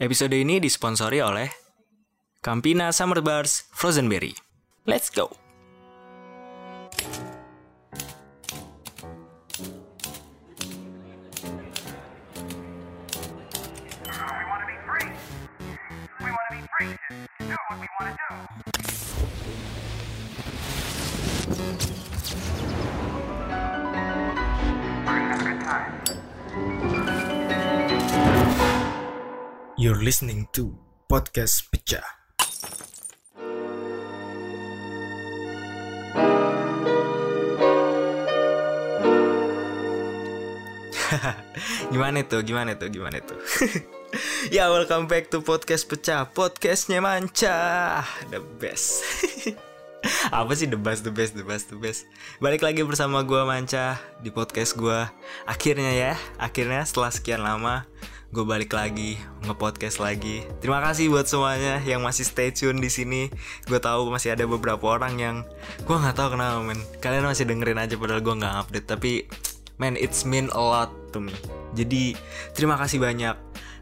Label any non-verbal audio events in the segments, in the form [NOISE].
Episode ini disponsori oleh Campina Summer Bars Frozen Berry. Let's go! You're listening to Podcast Pecah. [LAUGHS] Gimana tuh? Gimana tuh? Gimana tuh? [LAUGHS] ya, welcome back to Podcast Pecah. Podcastnya Manca. The best. [LAUGHS] Apa sih the best, the best, the best, the best Balik lagi bersama gua Manca Di podcast gua Akhirnya ya Akhirnya setelah sekian lama Gue balik lagi Nge-podcast lagi. Terima kasih buat semuanya Yang masih stay tune di sini. Gue tahu masih ada beberapa orang yang Gue nggak tahu kenapa men. Kalian masih dengerin aja Padahal gue nggak update. Tapi Man, it's mean a lot to me. Jadi, terima kasih banyak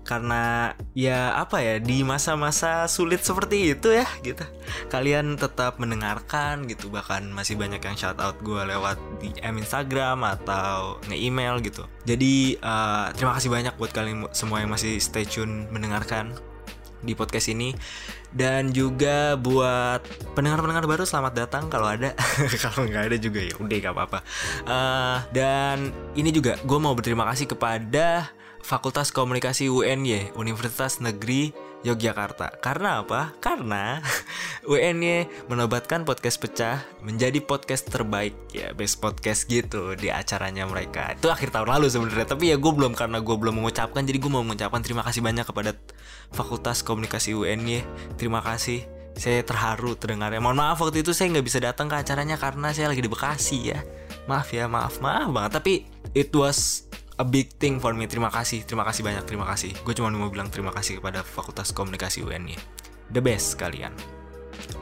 karena ya apa ya di masa-masa sulit seperti itu ya gitu. Kalian tetap mendengarkan gitu bahkan masih banyak yang shout out gue lewat DM Instagram atau nge-email gitu. Jadi eh, terima kasih banyak buat kalian semua yang masih stay tune mendengarkan di podcast ini dan juga buat pendengar-pendengar baru selamat datang kalau ada [LAUGHS] kalau nggak ada juga ya udah gak apa-apa Eh, dan ini juga gue mau berterima kasih kepada Fakultas Komunikasi UNY Universitas Negeri Yogyakarta. Karena apa? Karena [LAUGHS] UNY menobatkan podcast pecah menjadi podcast terbaik. Ya best podcast gitu di acaranya mereka. Itu akhir tahun lalu sebenarnya tapi ya gue belum karena gue belum mengucapkan jadi gue mau mengucapkan terima kasih banyak kepada Fakultas Komunikasi UNY terima kasih. Saya terharu terdengarnya. Mohon maaf waktu itu saya nggak bisa datang ke acaranya karena saya lagi di Bekasi ya. Maaf ya maaf maaf banget. Tapi it was a big thing for me. Terima kasih terima kasih banyak terima kasih. Gue cuma mau bilang terima kasih kepada Fakultas Komunikasi UNY the best kalian.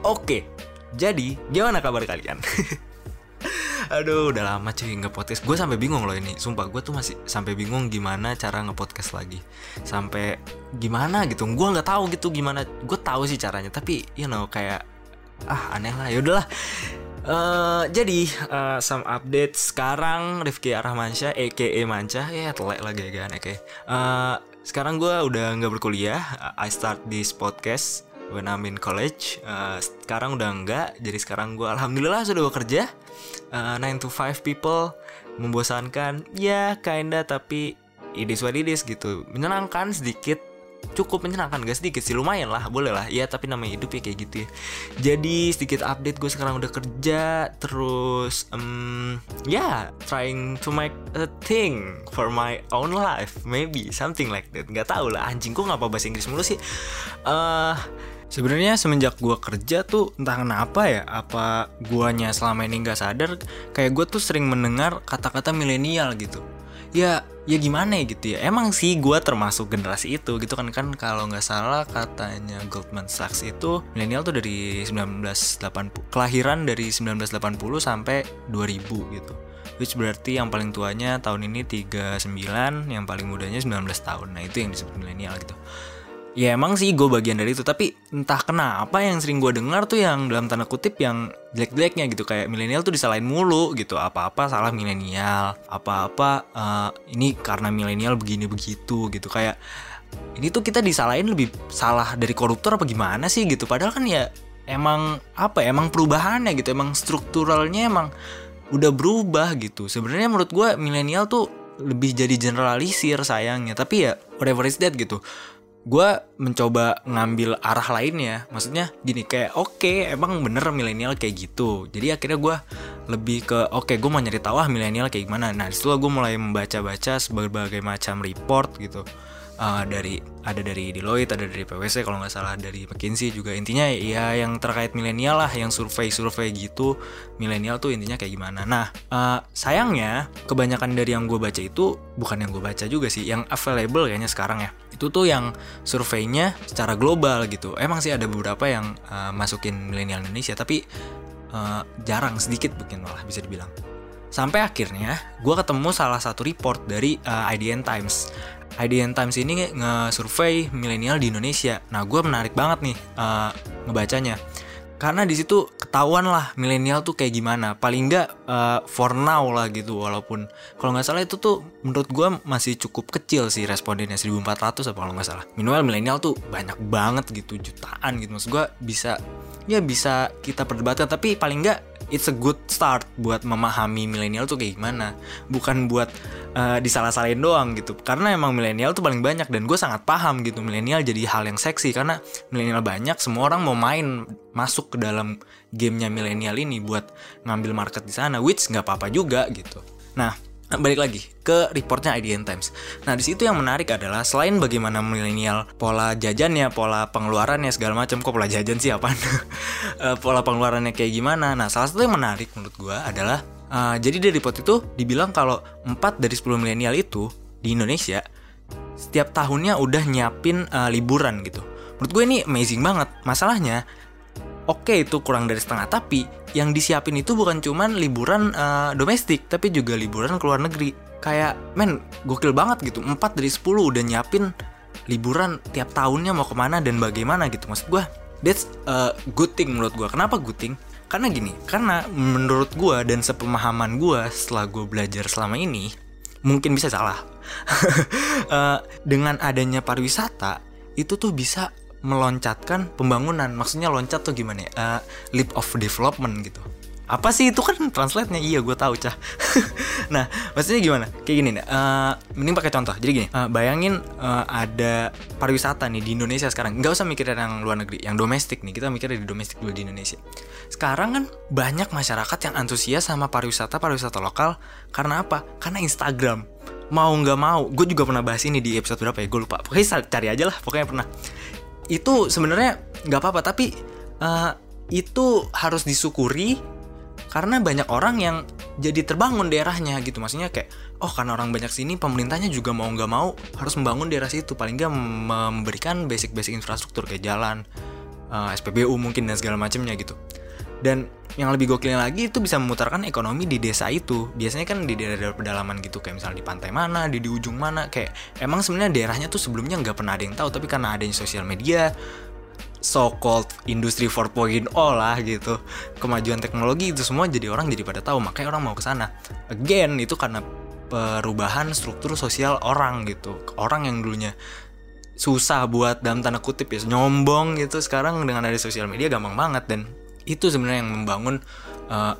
Oke jadi gimana kabar kalian? [LAUGHS] Aduh udah lama cuy nge podcast Gue sampai bingung loh ini. Sumpah gue tuh masih sampai bingung gimana cara nge podcast lagi. Sampai gimana gitu. Gue nggak tahu gitu gimana. Gue tahu sih caranya Tapi you know kayak Ah aneh lah. Yaudahlah Eh jadi eh, some update sekarang Rifki Arahmansyah aka Manca ya telek lagi kan oke Eh, sekarang gue udah nggak berkuliah. I start this podcast when I'm in college. Eh, sekarang udah enggak jadi sekarang gue alhamdulillah sudah bekerja. Eh, 9 to 5 people membosankan. Ya kinda tapi it is what it is gitu. Menyenangkan sedikit cukup menyenangkan gak sedikit sih lumayan lah boleh lah. Ya tapi namanya hidup ya kayak gitu ya. Jadi sedikit update gue sekarang udah kerja terus em, ya trying to make a thing for my own life maybe something like that. Nggak tahu lah anjing gue ngapa bahasa Inggris mulu sih. Eh Sebenarnya semenjak gua kerja tuh entah kenapa ya apa guanya selama ini nggak sadar kayak gue tuh sering mendengar kata-kata milenial gitu. Ya ya gimana ya gitu ya. Emang sih gua termasuk generasi itu gitu kan kan kalau nggak salah katanya Goldman Sachs itu milenial tuh dari 1980 kelahiran dari 1980 sampai 2000 gitu. Which berarti yang paling tuanya tahun ini 39, yang paling mudanya 19 tahun. Nah, itu yang disebut milenial gitu. Ya emang sih gue bagian dari itu. Tapi entah kenapa yang sering gue dengar tuh yang dalam tanda kutip yang jelek-jeleknya gitu. Kayak milenial tuh disalahin mulu gitu. Apa-apa salah milenial. Apa-apa eh, ini karena milenial begini begitu gitu. Kayak ini tuh kita disalahin lebih salah dari koruptor apa gimana sih gitu. Padahal kan ya emang apa ya emang perubahannya gitu. Emang strukturalnya emang udah berubah gitu. Sebenarnya menurut gue milenial tuh lebih jadi generalisir sayangnya. Tapi ya whatever is that gitu gue mencoba ngambil arah lainnya. Maksudnya gini kayak oke emang bener milenial kayak gitu. Jadi akhirnya gue lebih ke oke gue mau nyari tahu ah milenial kayak gimana. Nah di situ gue mulai membaca-baca berbagai macam report gitu Eh, dari ada dari Deloitte ada dari PwC kalau nggak salah dari McKinsey juga. Intinya ya yang terkait milenial lah yang survei-survei gitu milenial tuh intinya kayak gimana. Nah eh, sayangnya kebanyakan dari yang gue baca itu bukan yang gue baca juga sih yang available kayaknya sekarang ya. Itu tuh yang surveinya secara global gitu. Emang sih ada beberapa yang eh, masukin milenial Indonesia tapi eh, jarang sedikit mungkin malah bisa dibilang. Sampai akhirnya gue ketemu salah satu report dari eh, IDN Times IDN Times ini nge-survey milenial di Indonesia. Nah, gue menarik banget nih uh, ngebacanya. Karena di situ ketahuan lah milenial tuh kayak gimana. Paling nggak uh, for now lah gitu. Walaupun kalau nggak salah itu tuh menurut gue masih cukup kecil sih respondennya 1400 apa kalau nggak salah. Minimal milenial tuh banyak banget gitu jutaan gitu. Maksud gue bisa ya bisa kita perdebatkan tapi paling nggak it's a good start buat memahami milenial tuh kayak gimana. Bukan buat uh, disalah-salahin doang gitu. Karena emang milenial tuh paling banyak dan gue sangat paham gitu. Milenial jadi hal yang seksi karena milenial banyak semua orang mau main masuk ke dalam gamenya milenial ini buat ngambil market di sana which nggak apa-apa juga gitu. Nah balik lagi ke reportnya IDN Times. Nah di situ yang menarik adalah selain bagaimana milenial pola jajannya, pola pengeluarannya segala macam, kok pola jajan sih apa? [LAUGHS] pola pengeluarannya kayak gimana? Nah salah satu yang menarik menurut gue adalah uh, jadi dari report itu dibilang kalau 4 dari 10 milenial itu di Indonesia setiap tahunnya udah nyiapin uh, liburan gitu. Menurut gue ini amazing banget. Masalahnya oke okay, itu kurang dari setengah. Tapi yang disiapin itu bukan cuman liburan uh, domestik tapi juga liburan ke luar negeri. Kayak men gokil banget gitu. 4 dari 10 udah nyiapin liburan tiap tahunnya mau ke mana dan bagaimana gitu. Maksud gue that's a good thing menurut gue kenapa good thing? Karena gini karena menurut gue dan sepemahaman gue setelah gue belajar selama ini mungkin bisa salah. Uh, [LAUGHS] dengan adanya pariwisata itu tuh bisa meloncatkan pembangunan. Maksudnya loncat tuh gimana ya? Uh, leap of development gitu. Apa sih itu kan [LAUGHS] translate-nya? Iya gue tahu cah. [LAUGHS] Nah maksudnya gimana? Kayak gini nih uh, mending pakai contoh. Jadi gini uh, bayangin uh, ada pariwisata nih di Indonesia sekarang. Nggak usah mikirin yang luar negeri yang domestik nih. Kita mikirnya di domestik dulu di Indonesia. Sekarang kan banyak masyarakat yang antusias sama pariwisata pariwisata lokal. Karena apa? Karena Instagram. Mau nggak mau gue juga pernah bahas ini di episode berapa ya? Gue lupa. Pokoknya cari aja lah pokoknya pernah itu sebenarnya nggak apa-apa tapi uh, itu harus disyukuri karena banyak orang yang jadi terbangun daerahnya gitu. Maksudnya kayak oh karena orang banyak sini pemerintahnya juga mau nggak mau harus membangun daerah situ. Paling nggak memberikan basic-basic infrastruktur kayak jalan uh, eh, SPBU mungkin dan segala macamnya gitu dan yang lebih gokilnya lagi itu bisa memutarkan ekonomi di desa itu. Biasanya kan di daerah-daerah pedalaman gitu kayak misalnya di pantai mana di di ujung mana kayak emang sebenarnya daerahnya tuh sebelumnya nggak pernah ada yang tahu tapi karena adanya sosial media so called industri 4.0 lah gitu kemajuan teknologi itu semua jadi orang jadi pada tahu makanya orang mau ke sana. Again itu karena perubahan struktur sosial orang gitu. Orang yang dulunya susah buat dalam tanda kutip ya nyombong gitu sekarang dengan ada sosial media gampang banget dan itu sebenarnya yang membangun uh,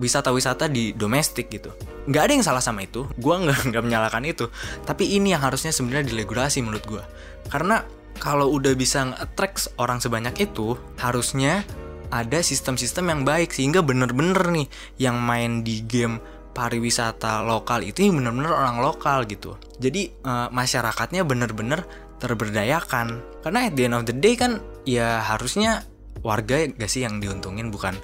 wisata-wisata di domestik gitu. Nggak ada yang salah sama itu, gue nggak [LAUGHS] nggak menyalahkan itu. Tapi ini yang harusnya sebenarnya diregulasi menurut gue. Karena kalau udah bisa attract orang sebanyak itu, harusnya ada sistem-sistem yang baik sehingga bener-bener nih yang main di game pariwisata lokal itu bener-bener orang lokal gitu. Jadi uh, masyarakatnya bener-bener terberdayakan. Karena at the end of the day kan ya harusnya warga gak sih yang diuntungin? Bukan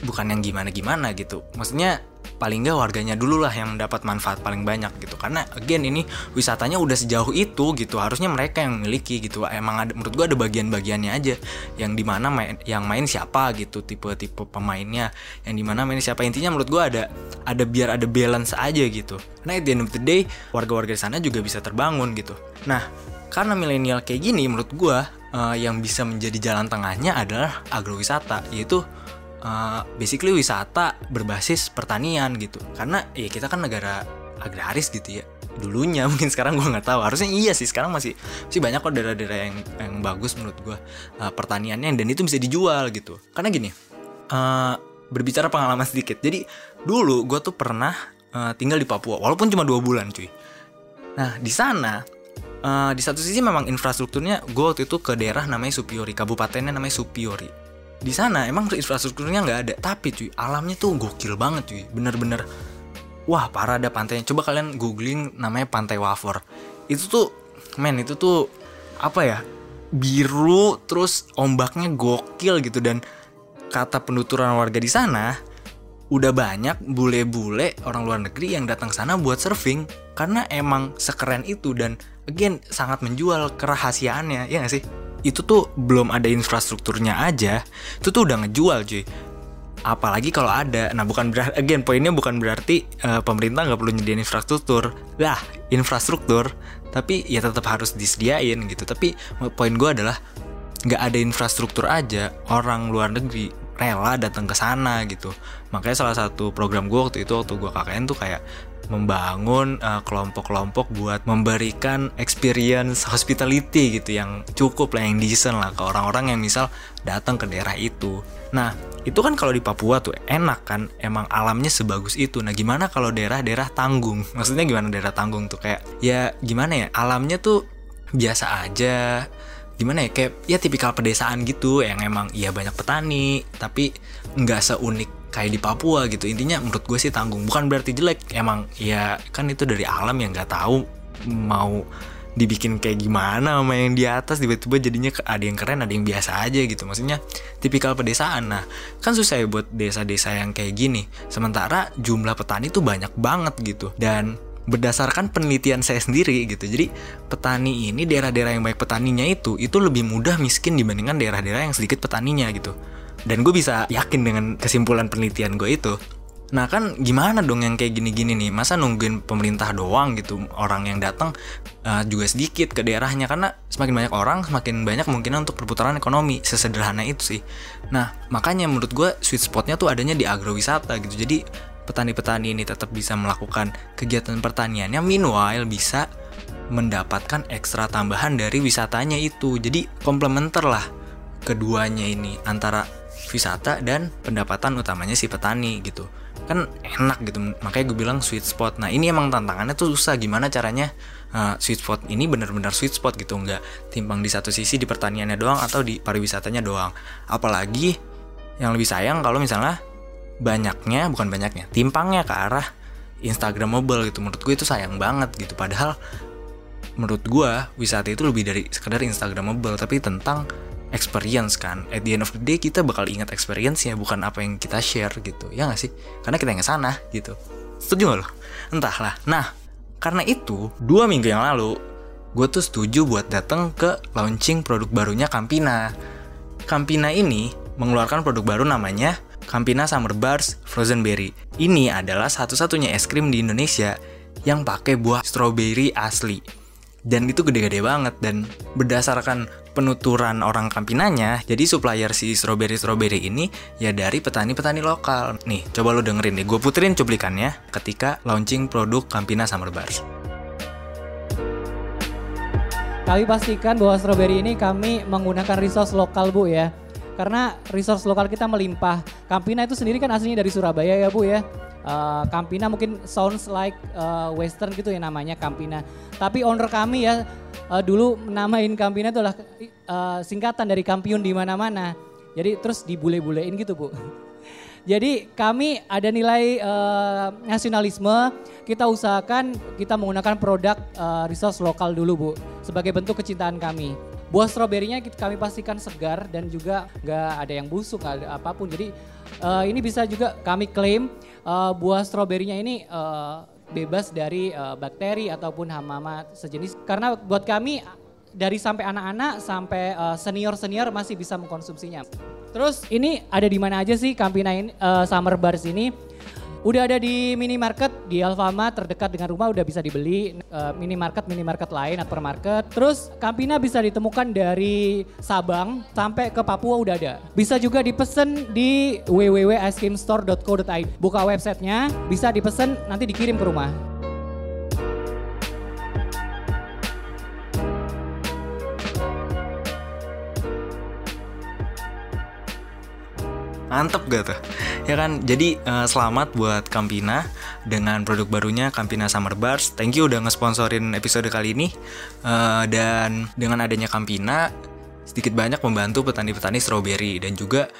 bukan yang gimana gimana gitu. Maksudnya paling nggak warganya dulu lah yang mendapat manfaat paling banyak gitu. Karena again ini wisatanya udah sejauh itu gitu. Harusnya mereka yang memiliki gitu. Emang ada menurut gua ada bagian-bagiannya aja. Yang di mana main yang main siapa gitu tipe-tipe pemainnya. Yang di mana main siapa. Intinya menurut gua ada ada biar ada balance aja gitu. Karena at the end of the day warga-warga di sana juga bisa terbangun gitu. Nah karena milenial kayak gini menurut gua uh, yang bisa menjadi jalan tengahnya adalah agrowisata yaitu uh, basically wisata berbasis pertanian gitu. Karena ya kita kan negara agraris gitu ya. Dulunya [LAUGHS] mungkin sekarang gue nggak tahu. Harusnya iya sih sekarang masih masih banyak kok daerah-daerah yang yang bagus menurut gue uh, pertaniannya dan itu bisa dijual gitu. Karena gini uh, berbicara pengalaman sedikit. Jadi dulu gue tuh pernah uh, tinggal di Papua walaupun cuma dua bulan cuy. Nah di sana uh, di satu sisi memang infrastrukturnya gue waktu itu ke daerah namanya Supiori kabupatennya namanya Supiori. Di sana emang infrastrukturnya nggak ada. Tapi cuy alamnya tuh gokil banget cuy. Bener-bener wah parah ada pantainya. Coba kalian googling namanya pantai Wafor. Itu tuh men itu tuh apa ya? Biru terus ombaknya gokil gitu. Dan kata penuturan warga di sana udah banyak bule-bule orang luar negeri yang datang sana buat surfing karena emang sekeren itu dan again sangat menjual kerahasiaannya ya gak sih? Itu tuh belum ada infrastrukturnya aja. Itu tuh udah ngejual cuy. Apalagi kalau ada. Nah bukan berarti again poinnya bukan berarti uh, pemerintah nggak perlu nyediain infrastruktur. Lah infrastruktur tapi ya tetap harus disediain gitu. Tapi poin gue adalah nggak ada infrastruktur aja orang luar negeri rela datang ke sana gitu. Makanya salah satu program gue waktu itu waktu gue KKN tuh kayak membangun uh, kelompok-kelompok buat memberikan experience hospitality gitu yang cukup lah yang decent lah ke orang-orang yang misal datang ke daerah itu. Nah itu kan kalau di Papua tuh enak kan emang alamnya sebagus itu. Nah gimana kalau daerah-daerah tanggung? Maksudnya gimana daerah tanggung tuh? Kayak ya gimana ya alamnya tuh biasa aja gimana ya kayak ya tipikal pedesaan gitu yang emang ya banyak petani tapi nggak seunik kayak di Papua gitu. Intinya menurut gue sih tanggung bukan berarti jelek. Emang ya kan itu dari alam yang nggak tahu mau dibikin kayak gimana sama yang di atas tiba-tiba jadinya ada yang keren ada yang biasa aja gitu. Maksudnya tipikal pedesaan. Nah kan susah ya buat desa-desa yang kayak gini. Sementara jumlah petani tuh banyak banget gitu. Dan berdasarkan penelitian saya sendiri gitu. Jadi petani ini daerah-daerah yang baik petaninya itu itu lebih mudah miskin dibandingkan daerah-daerah yang sedikit petaninya gitu. Dan gue bisa yakin dengan kesimpulan penelitian gue itu. Nah kan gimana dong yang kayak gini-gini nih? Masa nungguin pemerintah doang gitu Orang yang datang uh, juga sedikit ke daerahnya? Karena semakin banyak orang Semakin banyak kemungkinan untuk perputaran ekonomi. Sesederhana itu sih. Nah makanya menurut gue sweet spotnya tuh adanya di agrowisata gitu. Jadi petani-petani ini tetap bisa melakukan kegiatan pertaniannya Meanwhile bisa mendapatkan ekstra tambahan dari wisatanya itu. Jadi komplementer lah keduanya ini Antara wisata dan pendapatan utamanya si petani gitu. Kan enak gitu makanya gue bilang sweet spot. Nah ini emang tantangannya tuh susah gimana caranya uh, sweet spot ini benar-benar sweet spot gitu. Nggak timbang di satu sisi di pertaniannya doang atau di pariwisatanya doang. Apalagi yang lebih sayang kalau misalnya banyaknya bukan banyaknya timpangnya ke arah Instagramable gitu. Menurut gue itu sayang banget gitu. Padahal menurut gue wisata itu lebih dari sekedar Instagramable tapi tentang experience kan. At the end of the day kita bakal ingat experience-nya bukan apa yang kita share gitu. Ya gak sih? Karena kita yang sana gitu. Setuju gak lo? Entahlah. Nah karena itu dua minggu yang lalu gue tuh setuju buat datang ke launching produk barunya Campina. Campina ini mengeluarkan produk baru namanya Campina Summer Bars Frozen Berry. Ini adalah satu-satunya es krim di Indonesia yang pakai buah strawberry asli. Dan itu gede-gede banget dan berdasarkan penuturan orang Kampinanya jadi supplier si strawberry strawberry ini ya dari petani-petani lokal. Nih coba lo dengerin deh. Gue puterin cuplikannya ketika launching produk Campina Summer Bars. Kami pastikan bahwa strawberry ini kami menggunakan resource lokal bu ya karena resource lokal kita melimpah Campina itu sendiri kan aslinya dari Surabaya ya bu ya Uh, Campina mungkin sounds like uh, western gitu ya namanya Campina. Tapi owner kami ya uh, dulu namain Campina itu adalah uh, singkatan dari kampiun di mana-mana. Jadi terus dibule-bulein gitu bu. [LAUGHS] Jadi kami ada nilai uh, nasionalisme, kita usahakan kita menggunakan produk uh, resource lokal dulu bu, sebagai bentuk kecintaan kami. Buah stroberinya kami pastikan segar dan juga nggak ada yang busuk, ada apa pun. Jadi uh, ini bisa juga kami klaim uh, buah stroberinya ini uh, bebas dari uh, bakteri ataupun hama-hama sejenis. Karena buat kami dari sampai anak-anak sampai uh, senior-senior masih bisa mengkonsumsinya. Terus ini ada di mana aja sih Campina ini, uh, Summer Bars ini? Udah ada di minimarket di Alfamart terdekat dengan rumah udah bisa dibeli uh, minimarket minimarket lain atau market. Terus Campina bisa ditemukan dari Sabang sampai ke Papua udah ada. Bisa juga dipesan di www.icecreamstore.co.id. Buka websitenya, bisa dipesan nanti dikirim ke rumah. Mantep gak tuh? Ya kan, jadi uh, selamat buat Campina dengan produk barunya Campina Summer Bars. Thank you udah ngesponsorin episode kali ini. Uh, dan dengan adanya Campina, sedikit banyak membantu petani-petani strawberry dan juga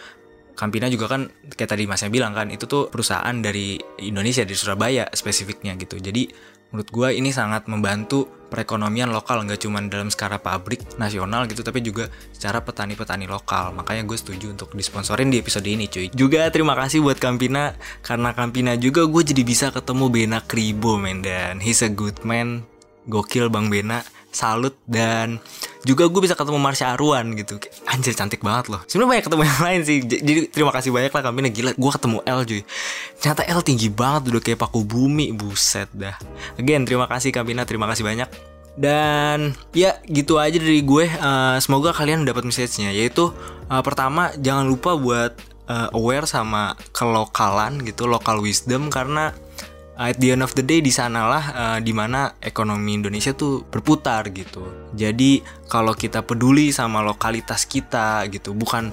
Campina juga kan kayak tadi masnya bilang kan itu tuh perusahaan dari Indonesia di Surabaya spesifiknya gitu. Jadi menurut gue ini sangat membantu perekonomian lokal nggak cuma dalam skala pabrik nasional gitu tapi juga secara petani-petani lokal. Makanya gue setuju untuk disponsorin di episode ini cuy. Juga terima kasih buat Campina karena Campina juga gue jadi bisa ketemu Bena Kribo men. Dan he's a good man. Gokil Bang Bena salut dan juga gue bisa ketemu Marsha Arwan gitu. Anjir cantik banget loh. Sebenarnya banyak ketemu yang lain sih. Jadi terima kasih banyak lah kami gila gue ketemu L cuy. Ternyata L tinggi banget udah kayak paku bumi. Buset dah. Again terima kasih Kampina terima kasih banyak. Dan ya gitu aja dari gue. Eh, semoga kalian dapat message-nya. Yaitu eh, pertama jangan lupa buat eh, aware sama kelokalan gitu, local wisdom. Karena at the end of the day di sanalah uh, di mana ekonomi Indonesia tuh berputar gitu. Jadi kalau kita peduli sama lokalitas kita gitu, bukan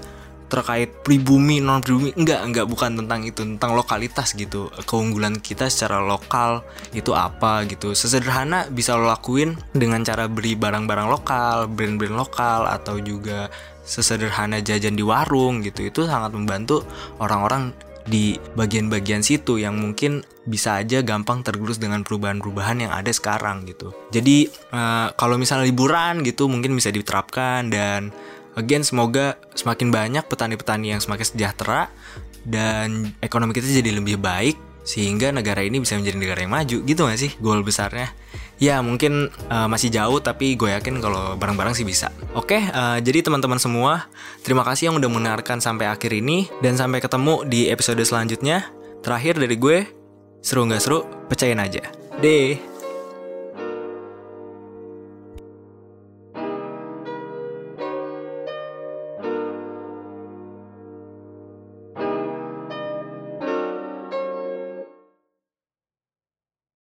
terkait pribumi non pribumi enggak enggak bukan tentang itu tentang lokalitas gitu. Keunggulan kita secara lokal itu apa gitu. Sesederhana bisa lo lakuin dengan cara beli barang-barang lokal brand-brand lokal atau juga sesederhana jajan di warung gitu. Itu sangat membantu orang-orang di bagian-bagian situ yang mungkin bisa aja gampang tergerus dengan perubahan-perubahan yang ada sekarang gitu. Jadi eh, kalau misalnya liburan gitu mungkin bisa diterapkan dan again semoga semakin banyak petani-petani yang semakin sejahtera dan ekonomi kita jadi lebih baik sehingga negara ini bisa menjadi negara yang maju gitu gak sih goal besarnya? Ya mungkin uh, masih jauh tapi gue yakin kalau bareng-bareng sih bisa. Oke uh, jadi teman-teman semua terima kasih yang udah mendengarkan sampai akhir ini dan sampai ketemu di episode selanjutnya. Terakhir dari gue seru nggak seru? Percayain aja. Deh